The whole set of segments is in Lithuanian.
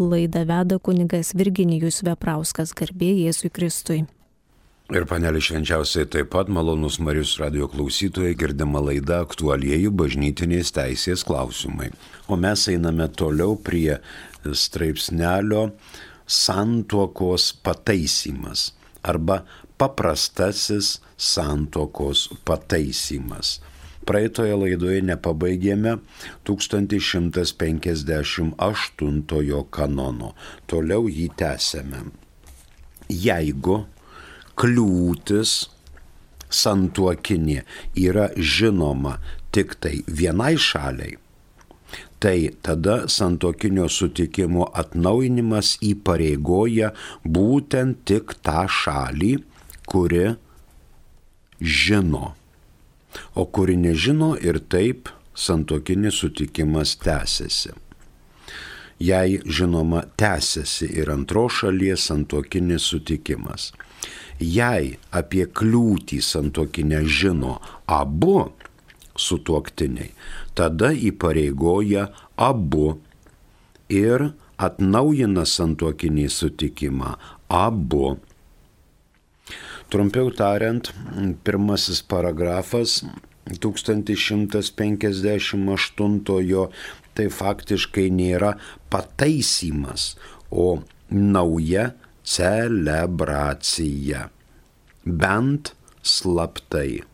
Laidą veda kunigas Virginijus Veprauskas garbė Jėzui Kristui. Ir panelį švenčiausiai taip pat malonus Marijos radio klausytojai girdima laida aktualieji bažnytinės teisės klausimai. O mes einame toliau prie straipsnelio santuokos pataisymas arba paprastasis santuokos pataisymas. Praeitoje laidoje nepabaigėme 1158 kanono, toliau jį tęsėme. Jeigu kliūtis santuokinė yra žinoma tik tai vienai šaliai, tai tada santokinio sutikimo atnaujinimas įpareigoja būtent tik tą šalį, kuri žino. O kuri nežino ir taip santokinis sutikimas tęsiasi. Jei žinoma tęsiasi ir antro šalies santokinis sutikimas. Jei apie kliūtį santokinę žino abu sutuoktiniai, tada įpareigoja abu ir atnaujina santuokinį sutikimą abu. Trumpiau tariant, pirmasis paragrafas 1158 tai faktiškai nėra pataisymas, o nauja celebracija. Bent slaptai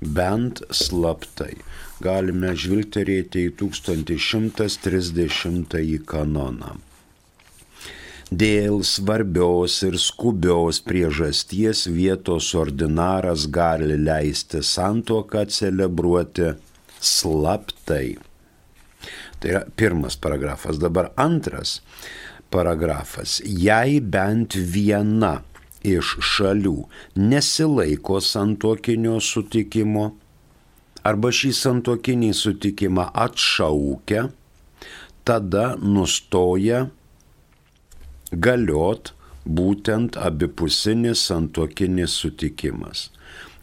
bent slaptai. Galime žvilgterėti į 1130 kanoną. Dėl svarbios ir skubios priežasties vietos ordinaras gali leisti santoką celebruoti slaptai. Tai yra pirmas paragrafas. Dabar antras paragrafas. Jei bent viena iš šalių nesilaiko santokinio sutikimo arba šį santokinį sutikimą atšaukia, tada nustoja galiot būtent abipusinis santokinis sutikimas.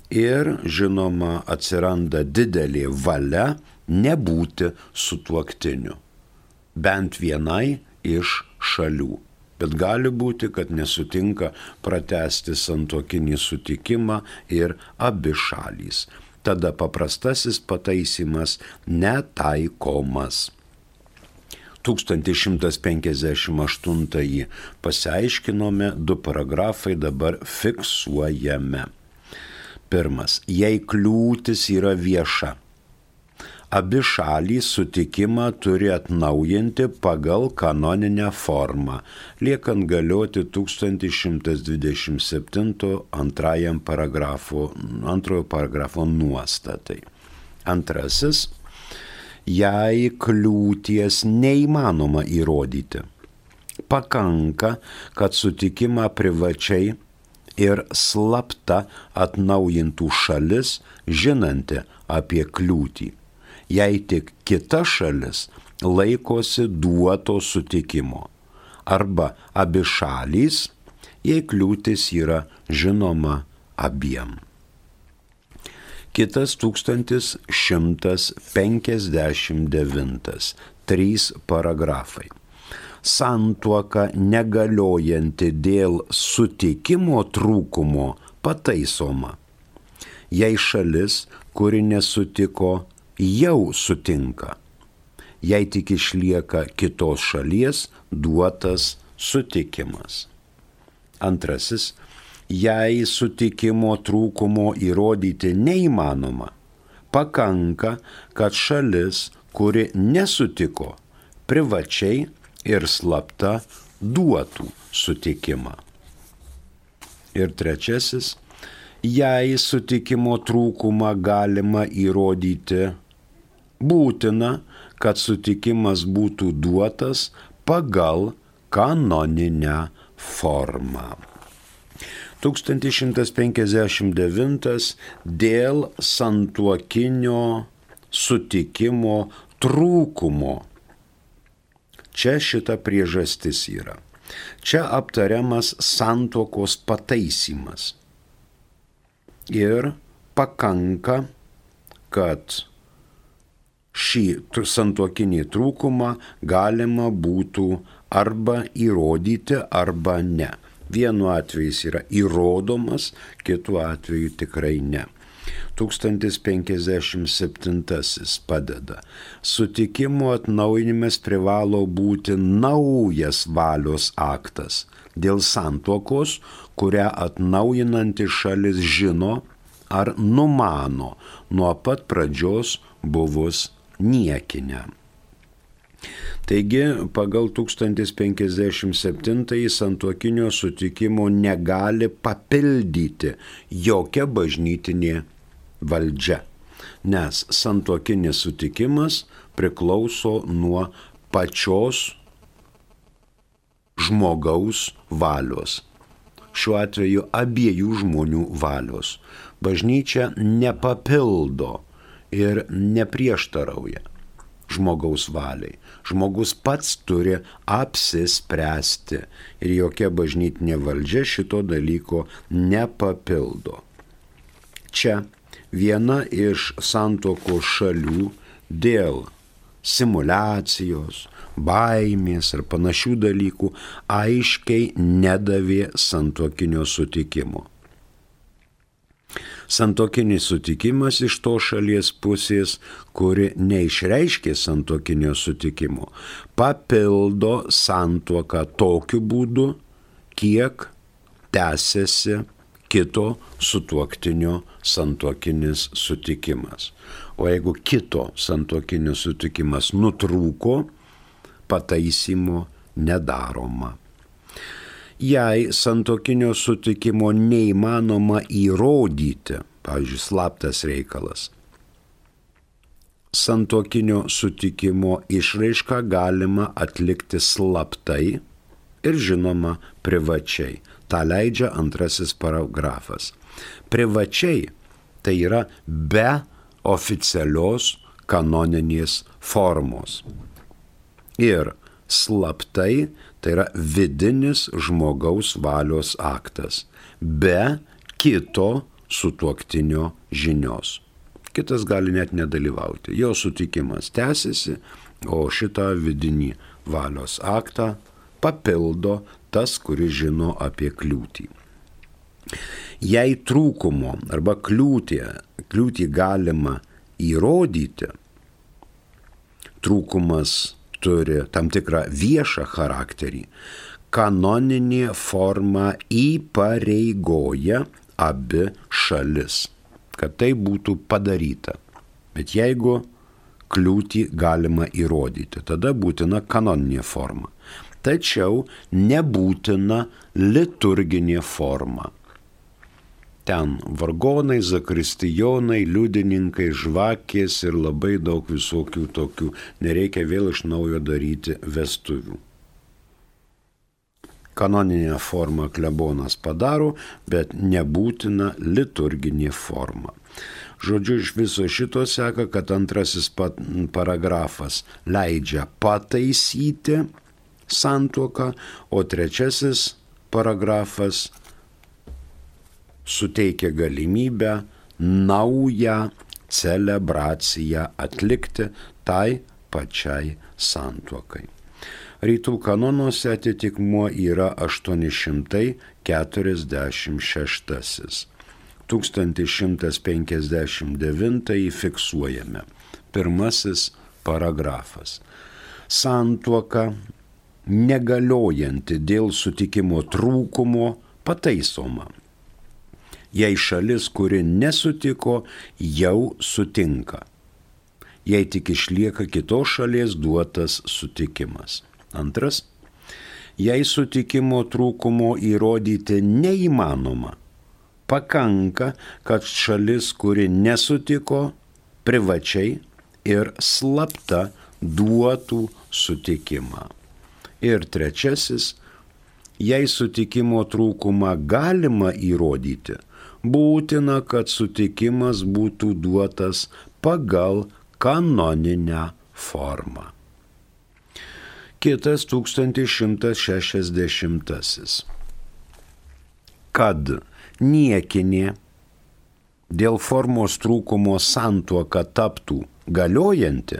Ir žinoma atsiranda didelė valia nebūti sutuoktiniu, bent vienai iš šalių bet gali būti, kad nesutinka pratesti santokinį sutikimą ir abi šalys. Tada paprastasis pataisymas netaikomas. 1158 pasiaiškinome, du paragrafai dabar fiksuojame. Pirmas. Jei kliūtis yra vieša abi šalys sutikimą turi atnaujinti pagal kanoninę formą, liekant galioti 1127 antrajam paragrafo, antrojo paragrafo nuostatai. Antrasis, jei kliūties neįmanoma įrodyti, pakanka, kad sutikimą privačiai ir slapta atnaujintų šalis, žinanti apie kliūtį jei tik kita šalis laikosi duoto sutikimo. Arba abi šalys, jei kliūtis yra žinoma abiem. Kitas 1159. Trys paragrafai. Santuoka negaliojanti dėl sutikimo trūkumo pataisoma. Jei šalis, kuri nesutiko, jau sutinka, jei tik išlieka kitos šalies duotas sutikimas. Antrasis, jei sutikimo trūkumo įrodyti neįmanoma, pakanka, kad šalis, kuri nesutiko, privačiai ir slapta duotų sutikimą. Ir trečiasis, jei sutikimo trūkumą galima įrodyti būtina, kad sutikimas būtų duotas pagal kanoninę formą. 1159 dėl santuokinio sutikimo trūkumo. Čia šita priežastis yra. Čia aptariamas santuokos pataisymas. Ir pakanka, kad šį santokinį trūkumą galima būtų arba įrodyti, arba ne. Vienu atveju jis yra įrodomas, kitu atveju tikrai ne. 1057 padeda. Sutikimo atnaujinimas privalo būti naujas valios aktas dėl santuokos, kurią atnaujinanti šalis žino ar numano nuo pat pradžios buvus niekinę. Taigi, pagal 1057 santuokinio sutikimo negali papildyti jokia bažnytinė valdžia, nes santuokinis sutikimas priklauso nuo pačios žmogaus valios. Šiuo atveju abiejų žmonių valios. Bažnyčia nepapildo ir neprieštarauja žmogaus valiai. Žmogus pats turi apsispręsti ir jokia bažnytinė valdžia šito dalyko nepapildo. Čia viena iš santoko šalių dėl simulacijos, baimės ar panašių dalykų aiškiai nedavė santokinio sutikimo. Santokinis sutikimas iš to šalies pusės, kuri neišreiškė santokinio sutikimo, papildo santuoką tokiu būdu, kiek tęsiasi kito sutuoktinio santokinis sutikimas. O jeigu kito santokinis sutikimas nutrūko, pataisymo nedaroma. Jei santokinio sutikimo neįmanoma įrodyti, pavyzdžiui, slaptas reikalas, santokinio sutikimo išraišką galima atlikti slaptai ir žinoma privačiai. Ta leidžia antrasis paragrafas. Privačiai tai yra be oficialios kanoninės formos. Ir slaptai tai yra vidinis žmogaus valios aktas, be kito sutuoktinio žinios. Kitas gali net nedalyvauti. Jo sutikimas tęsiasi, o šitą vidinį valios aktą papildo tas, kuris žino apie kliūtį. Jei trūkumo arba kliūtį, kliūtį galima įrodyti, trūkumas turi tam tikrą viešą charakterį, kanoninė forma įpareigoja abi šalis, kad tai būtų padaryta. Bet jeigu kliūtį galima įrodyti, tada būtina kanoninė forma tačiau nebūtina liturginė forma. Ten vargonai, zakristijonai, liudininkai, žvakės ir labai daug visokių tokių. Nereikia vėl iš naujo daryti vestuvių. Kanoninę formą klebonas padaro, bet nebūtina liturginė forma. Žodžiu, iš viso šito seka, kad antrasis paragrafas leidžia pataisyti santuoką, o trečiasis paragrafas suteikia galimybę naują celebraciją atlikti tai pačiai santuokai. Rytų kanonuose atitikmuo yra 846. 1159 fiksuojame. Pirmasis paragrafas. Santuoka negaliojanti dėl sutikimo trūkumo pataisoma. Jei šalis, kuri nesutiko, jau sutinka. Jei tik išlieka kitos šalies duotas sutikimas. Antras. Jei sutikimo trūkumo įrodyti neįmanoma, pakanka, kad šalis, kuri nesutiko, privačiai ir slapta duotų sutikimą. Ir trečiasis, jei sutikimo trūkumą galima įrodyti, būtina, kad sutikimas būtų duotas pagal kanoninę formą. Kitas 1160. Kad niekinė dėl formos trūkumo santuoka taptų galiojanti,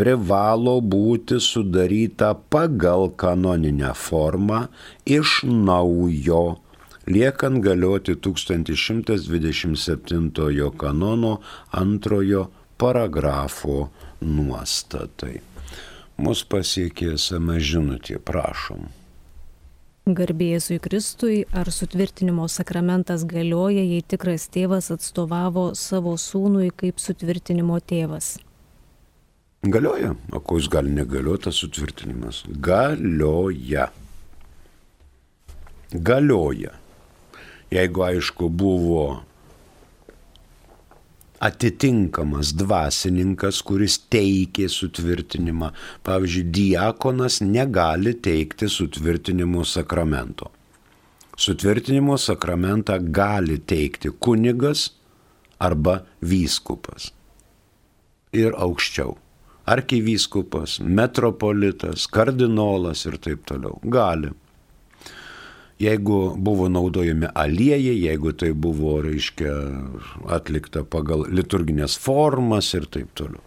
privalo būti sudaryta pagal kanoninę formą iš naujo, liekant galioti 1127 kanono antrojo paragrafo nuostatai. Mus pasiekė esame žinutė, prašom. Garbėjusui Kristui, ar sutvirtinimo sakramentas galioja, jei tikras tėvas atstovavo savo sūnui kaip sutvirtinimo tėvas? Galioja. O ko jis gali negalioti, tas sutvirtinimas? Galioja. Galioja. Jeigu aišku buvo atitinkamas dvasininkas, kuris teikė sutvirtinimą. Pavyzdžiui, diakonas negali teikti sutvirtinimo sakramento. Sutvirtinimo sakramentą gali teikti kunigas arba vyskupas. Ir aukščiau. Arkivyskupas, metropolitas, kardinolas ir taip toliau. Gali jeigu buvo naudojami aliejai, jeigu tai buvo, reiškia, atlikta pagal liturginės formas ir taip toliau.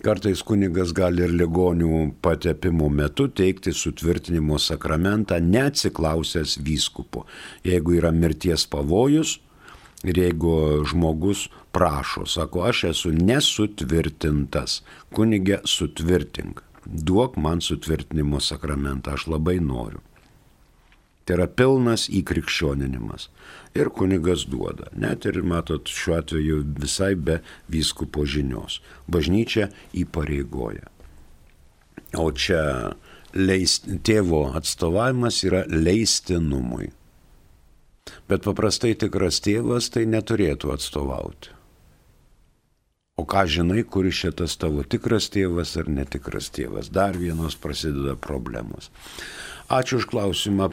Kartais kunigas gali ir ligonių patepimo metu teikti sutvirtinimo sakramentą, neatsiklausęs vyskupo. Jeigu yra mirties pavojus ir jeigu žmogus prašo, sako, aš esu nesutvirtintas, kunigė sutvirtink, duok man sutvirtinimo sakramentą, aš labai noriu. Tai yra pilnas įkrikščioninimas. Ir kunigas duoda. Net ir, matot, šiuo atveju visai be vyskupo žinios. Bažnyčia įpareigoja. O čia leist, tėvo atstovavimas yra leistinumui. Bet paprastai tikras tėvas tai neturėtų atstovauti. O ką žinai, kuris šitas tavo tikras tėvas ar netikras tėvas? Dar vienos prasideda problemos. Ačiū už klausimą.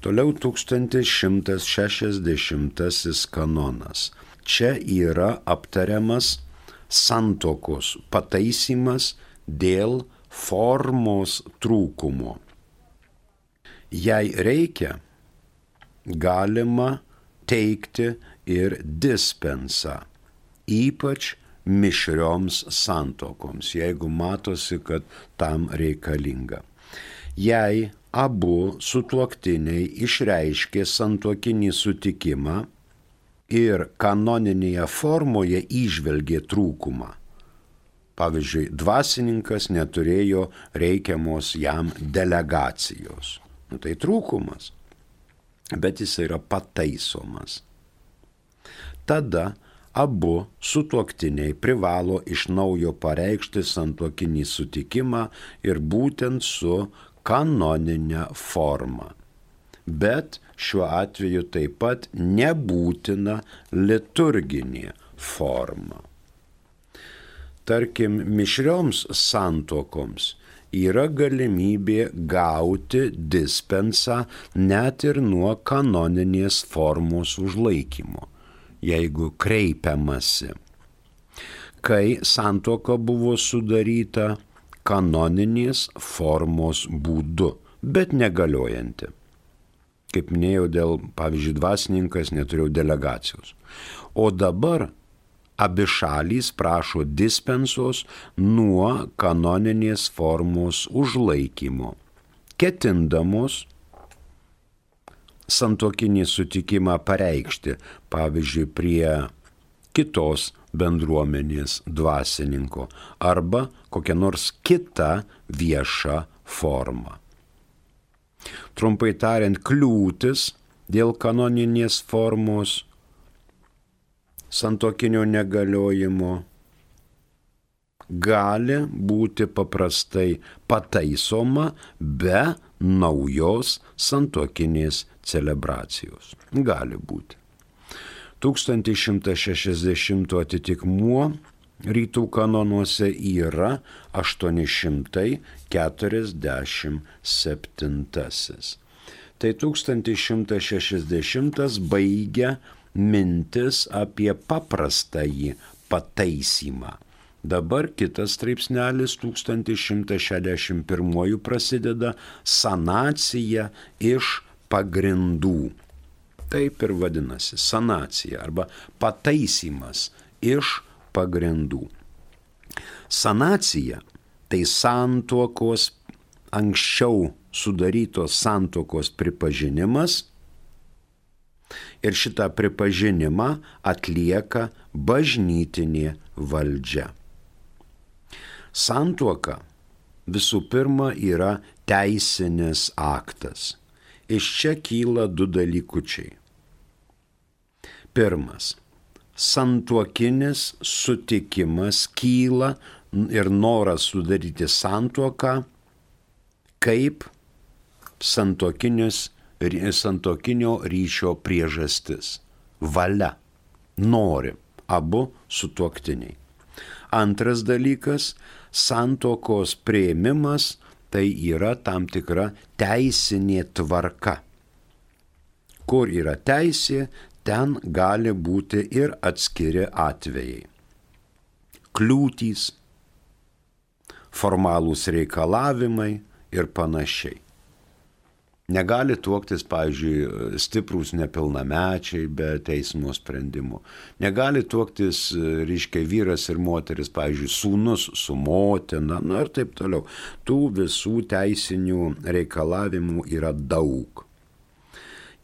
Toliau 1160 kanonas. Čia yra aptariamas santokos pataisimas dėl formos trūkumo. Jei reikia, galima teikti ir dispensą, ypač mišrioms santokoms, jeigu matosi, kad tam reikalinga. Jei abu sutuoktiniai išreiškė santuokinį sutikimą ir kanoninėje formoje išvelgė trūkumą. Pavyzdžiui, dvasininkas neturėjo reikiamos jam delegacijos. Nu, tai trūkumas, bet jis yra pataisomas. Tada abu sutuoktiniai privalo iš naujo pareikšti santuokinį sutikimą ir būtent su kanoninę formą. Bet šiuo atveju taip pat nebūtina liturginė forma. Tarkim, mišrioms santokoms yra galimybė gauti dispensą net ir nuo kanoninės formos užlaikymo, jeigu kreipiamasi. Kai santoka buvo sudaryta kanoninės formos būdu, bet negaliojanti. Kaip minėjau, dėl, pavyzdžiui, dvasininkas neturėjau delegacijos. O dabar abi šalys prašo dispensos nuo kanoninės formos užlaikymo, ketindamos santokinį sutikimą pareikšti, pavyzdžiui, prie kitos bendruomenės dvasininko arba kokią nors kitą viešą formą. Trumpai tariant, kliūtis dėl kanoninės formos santokinio negaliojimo gali būti paprastai pataisoma be naujos santokinės celebracijos. Gali būti. 1160 atitikmuo rytų kanonuose yra 847. Tai 1160 baigia mintis apie paprastąjį pataisimą. Dabar kitas straipsnelis 1161 prasideda sanacija iš pagrindų. Taip ir vadinasi - sanacija arba pataisimas iš pagrindų. Sanacija tai santuokos anksčiau sudarytos santuokos pripažinimas ir šitą pripažinimą atlieka bažnytinė valdžia. Santuoka visų pirma yra teisinis aktas. Iš čia kyla du dalykučiai. Pirmas. Santuokinis sutikimas kyla ir noras sudaryti santuoką kaip santokinio ryšio priežastis. Valia. Nori abu sutuoktiniai. Antras dalykas - santokos prieimimas tai yra tam tikra teisinė tvarka. Kur yra teisė, ten gali būti ir atskiri atvejai. Kliūtys, formalūs reikalavimai ir panašiai. Negali tuoktis, pavyzdžiui, stiprūs nepilnamečiai be teismo sprendimų. Negali tuoktis, reiškia, vyras ir moteris, pavyzdžiui, sūnus su motina, na ir taip toliau. Tų visų teisinių reikalavimų yra daug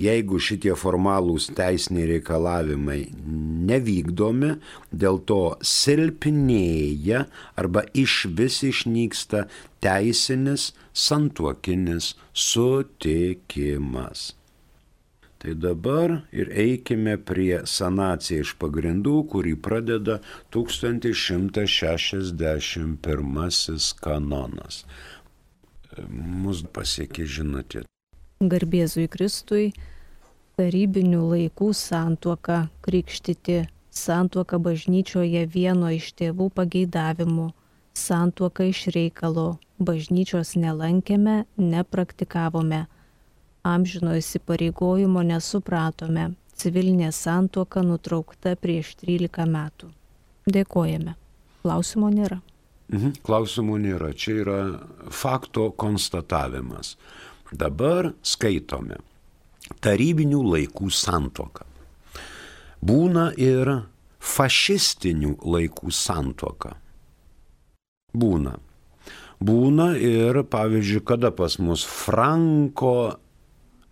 jeigu šitie formalūs teisiniai reikalavimai nevykdomi, dėl to silpnėja arba iš vis išnyksta teisinis santuokinis sutikimas. Tai dabar ir eikime prie sanacija iš pagrindų, kurį pradeda 1161 kanonas. Mus pasiekė žinutė garbėzui Kristui, tarybinių laikų santuoka krikštyti, santuoka bažnyčioje vieno iš tėvų pageidavimu, santuoka iš reikalo, bažnyčios nelankėme, nepraktikavome, amžino įsipareigojimo nesupratome, civilinė santuoka nutraukta prieš 13 metų. Dėkojame. Klausimo nėra. Mhm, klausimų nėra. Čia yra fakto konstatavimas. Dabar skaitome tarybinių laikų santoką. Būna ir fašistinių laikų santoka. Būna. Būna ir, pavyzdžiui, kada pas mus Franko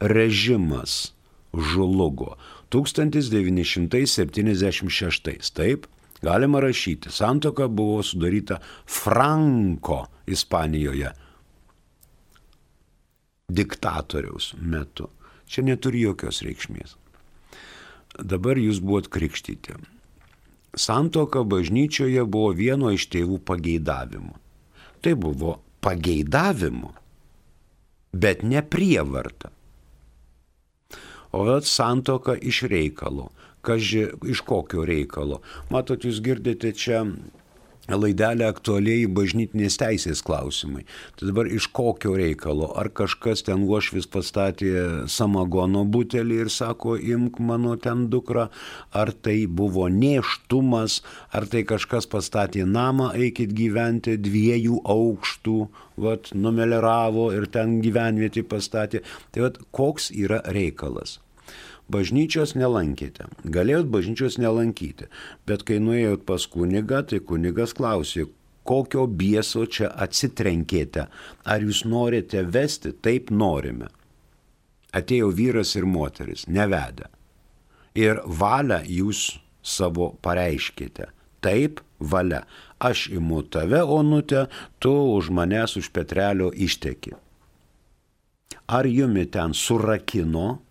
režimas žlugo 1976. Taip, galima rašyti. Santoka buvo sudaryta Franko Ispanijoje diktatoriaus metu. Čia neturi jokios reikšmės. Dabar jūs buvot krikštyti. Santoka bažnyčioje buvo vieno iš tėvų pageidavimų. Tai buvo pageidavimu, bet ne prievarta. O vat santoka iš reikalo. Kaži, iš kokio reikalo? Matot, jūs girdite čia laidelė aktualiai bažnytinės teisės klausimai. Tai dabar iš kokio reikalo? Ar kažkas ten uošvis pastatė samagono butelį ir sako, imk mano ten dukrą, ar tai buvo neštumas, ar tai kažkas pastatė namą, eikit gyventi dviejų aukštų, vat, numeleravo ir ten gyvenvietį pastatė. Tai vat, koks yra reikalas? Bažnyčios nelankėte. Galėjot bažnyčios nelankyti, bet kai nuėjot pas kunigą, tai kunigas klausė, kokio bieso čia atsitrenkėte, ar jūs norite vesti, taip norime. Atėjo vyras ir moteris, nevedę. Ir valią jūs savo pareiškite. Taip, valia. Aš imu tave, onutė, tu už manęs už Petrelio išteki. Ar jumi ten surakino,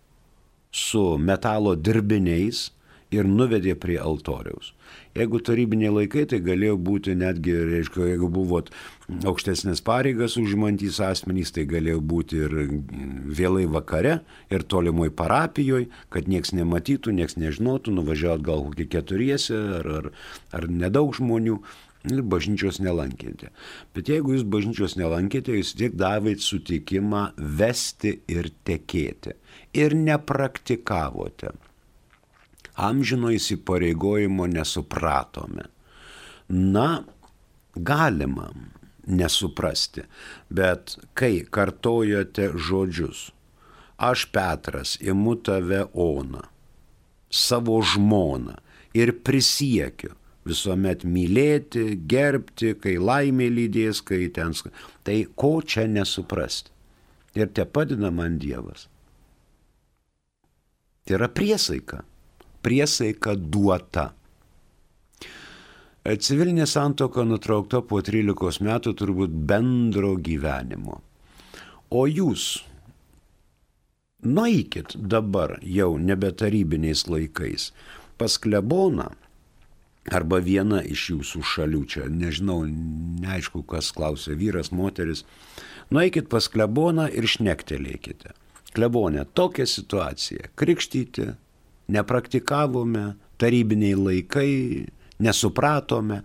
su metalo dirbiniais ir nuvedė prie altoriaus. Jeigu tarybiniai laikai, tai galėjo būti netgi, reiškia, jeigu buvot aukštesnės pareigas užimantys asmenys, tai galėjo būti ir vėlai vakare, ir tolimoj parapijoje, kad nieks nematytų, nieks nežinotų, nuvažiavot gal kokį keturiesi ar, ar, ar nedaug žmonių ir bažnyčios nelankėte. Bet jeigu jūs bažnyčios nelankėte, jūs tiek davėt sutikimą vesti ir tekėti ir nepraktikavote. Amžino įsipareigojimo nesupratome. Na, galima nesuprasti, bet kai kartojote žodžius, aš Petras imu tave Ona, savo žmoną ir prisiekiu, visuomet mylėti, gerbti, kai laimė lydės, kai ten... Tai ko čia nesuprasti? Ir te padina man Dievas. Tai yra priesaika. Priesaika duota. Civilinė santoka nutraukta po 13 metų turbūt bendro gyvenimo. O jūs nueikit dabar jau nebetarybiniais laikais pas kleboną arba viena iš jūsų šalių, čia nežinau, neaišku, kas klausė, vyras, moteris, nueikit pas kleboną ir šnektelėkite. Klebonė, tokia situacija. Krikštyti, nepraktikavome, tarybiniai laikai, nesupratome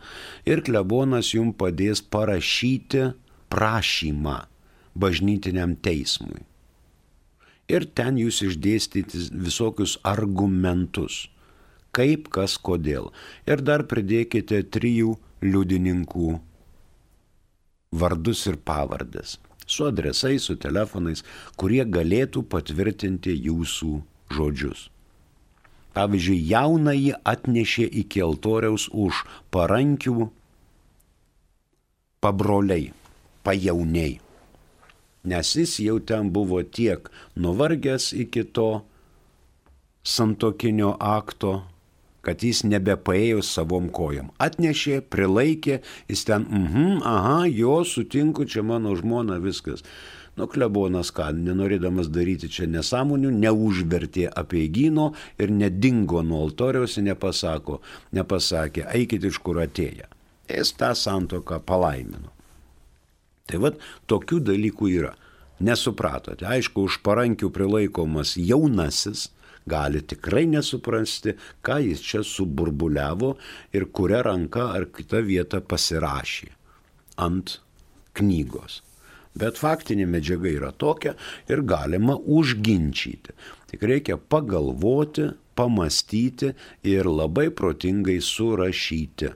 ir klebonas jums padės parašyti prašymą bažnytiniam teismui. Ir ten jūs išdėstyti visokius argumentus kaip, kas, kodėl. Ir dar pridėkite trijų liudininkų vardus ir pavardės su adresais, su telefonais, kurie galėtų patvirtinti jūsų žodžius. Pavyzdžiui, jaunąjį atnešė iki altoriaus už parankių pabroliai, pajauniai. Nes jis jau ten buvo tiek nuvargęs iki to santokinio akto, kad jis nebepaėjo savom kojom. Atnešė, prilaikė, jis ten, mhm, aha, jo, sutinku, čia mano žmona, viskas. Nu, klebonas ką, nenorėdamas daryti čia nesąmonių, neužvertė apieigino ir nedingo nuo altoriaus ir nepasako, nepasakė, eikit iš kur atėję. Jis tą santoką palaimino. Tai vad, tokių dalykų yra. Nesupratote, aišku, už parankių prilaikomas jaunasis, gali tikrai nesuprasti, ką jis čia suburbuliavo ir kuria ranka ar kita vieta pasirašė ant knygos. Bet faktinė medžiaga yra tokia ir galima užginčyti. Tik reikia pagalvoti, pamastyti ir labai protingai surašyti.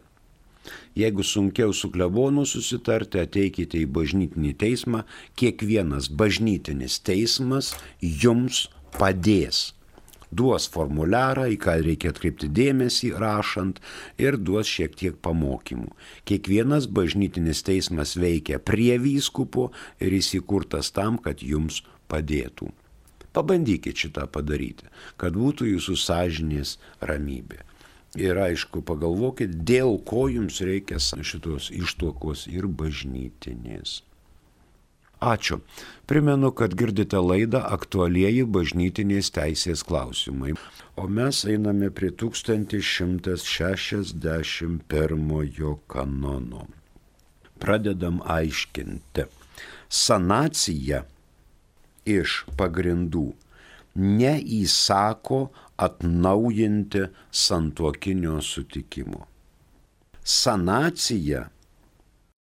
Jeigu sunkiau su klebonu susitarti, ateikite į bažnytinį teismą, kiekvienas bažnytinis teismas jums padės duos formuliarą, į ką reikia atkreipti dėmesį rašant ir duos šiek tiek pamokymų. Kiekvienas bažnytinis teismas veikia prie vyskupo ir įsikurtas tam, kad jums padėtų. Pabandykit šitą padaryti, kad būtų jūsų sąžinės ramybė. Ir aišku, pagalvokit, dėl ko jums reikia šitos ištuokos ir bažnytinės. Ačiū. Primenu, kad girdite laidą aktualieji bažnytinės teisės klausimai. O mes einame prie 1161 kanono. Pradedam aiškinti. Sanacija iš pagrindų neįsako atnaujinti santuokinio sutikimo. Sanacija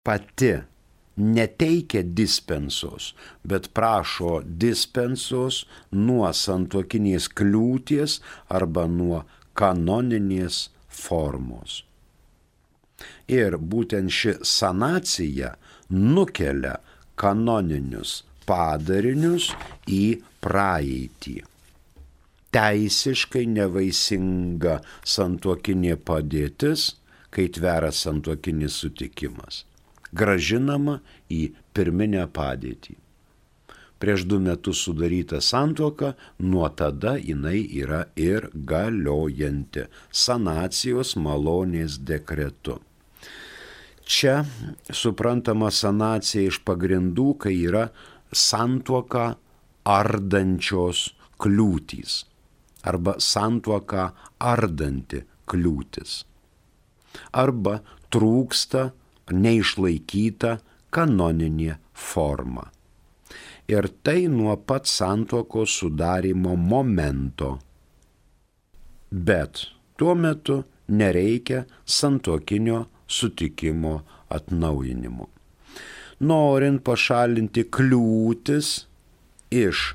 pati neteikia dispensos, bet prašo dispensos nuo santokinės kliūties arba nuo kanoninės formos. Ir būtent ši sanacija nukelia kanoninius padarinius į praeitį. Teisiškai nevaisinga santuokinė padėtis, kai tvera santuokinis sutikimas gražinama į pirminę padėtį. Prieš du metus sudaryta santuoka, nuo tada jinai yra ir galiojanti sanacijos malonės dekretu. Čia suprantama sanacija iš pagrindų, kai yra santuoka ardančios kliūtys arba santuoka ardanti kliūtis. Arba trūksta neišlaikyta kanoninė forma. Ir tai nuo pat santuokos sudarimo momento. Bet tuo metu nereikia santuokinio sutikimo atnaujinimo. Norint pašalinti kliūtis iš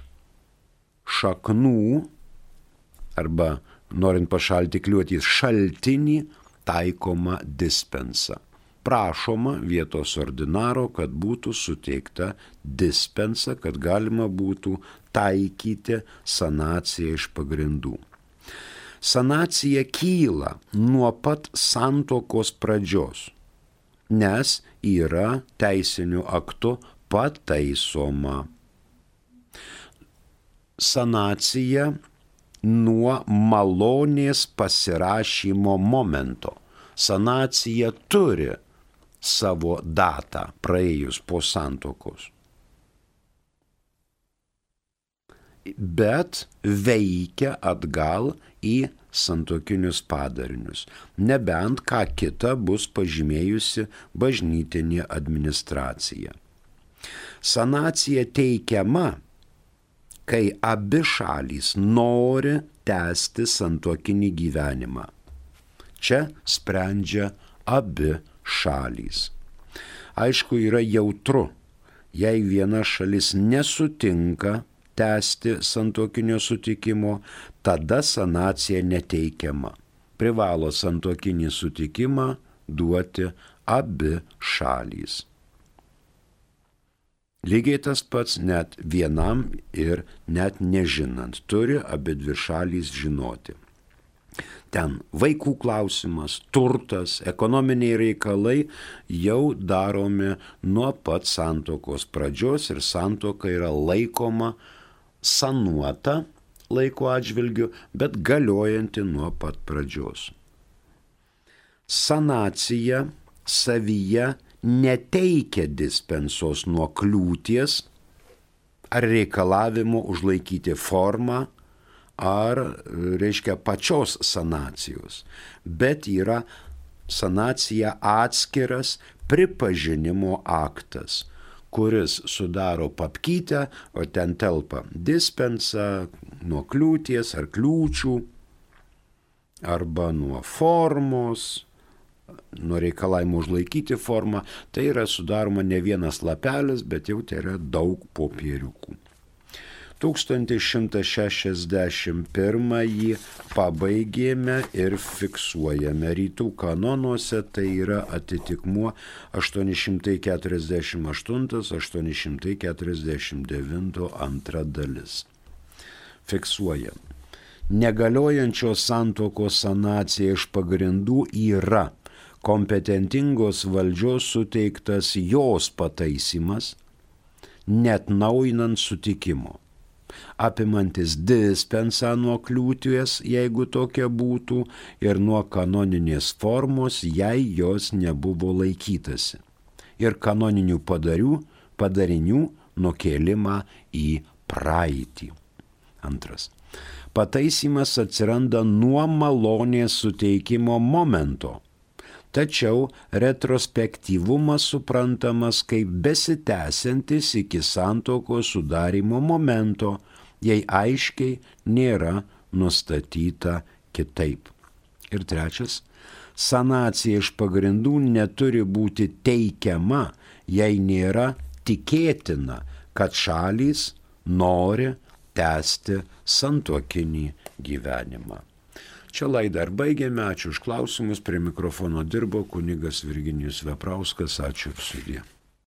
šaknų arba norint pašalinti kliūtis šaltinį, taikoma dispensa prašoma vietos ordinaro, kad būtų suteikta dispensa, kad galima būtų taikyti sanaciją iš pagrindų. Sanacija kyla nuo pat santokos pradžios, nes yra teisiniu aktu pataisoma. Sanacija nuo malonės pasirašymo momento. Sanacija turi savo datą praėjus po santokos. Bet veikia atgal į santokinius padarinius, nebent ką kita bus pažymėjusi bažnytinė administracija. Sanacija teikiama, kai abi šalys nori tęsti santokinį gyvenimą. Čia sprendžia abi šalys. Aišku, yra jautru, jei viena šalis nesutinka tęsti santokinio sutikimo, tada sanacija neteikiama. Privalo santokinį sutikimą duoti abi šalys. Lygiai tas pats net vienam ir net nežinant turi abi dvi šalys žinoti. Ten vaikų klausimas, turtas, ekonominiai reikalai jau daromi nuo pat santokos pradžios ir santoka yra laikoma sanuota laiko atžvilgiu, bet galiojanti nuo pat pradžios. Sanacija savyje neteikia dispensos nuo kliūties ar reikalavimo užlaikyti formą ar, reiškia, pačios sanacijos, bet yra sanacija atskiras pripažinimo aktas, kuris sudaro papkytę, o ten telpa dispensa nuo kliūties ar kliūčių, arba nuo formos, nuo reikalavimo užlaikyti formą, tai yra sudaroma ne vienas lapelis, bet jau tai yra daug popieriukų. 1161 pabaigėme ir fiksuojame rytų kanonuose, tai yra atitikmuo 848-849 antra dalis. Fiksuojam. Negaliojančios santokos sanacija iš pagrindų yra kompetentingos valdžios suteiktas jos pataisimas, net naujinant sutikimo apimantis dispensą nuo kliūties, jeigu tokia būtų, ir nuo kanoninės formos, jei jos nebuvo laikytasi. Ir kanoninių padarių, padarinių nukėlimą į praeitį. Antras. Pataisimas atsiranda nuo malonės suteikimo momento tačiau retrospektyvumas suprantamas kaip besitęsiantis iki santokos sudarimo momento, jei aiškiai nėra nustatyta kitaip. Ir trečias, sanacija iš pagrindų neturi būti teikiama, jei nėra tikėtina, kad šalys nori tęsti santokinį gyvenimą. Čia laidą ir baigėme, ačiū už klausimus, prie mikrofono dirbo kunigas Virginijus Veprauskas, ačiū ir sudė.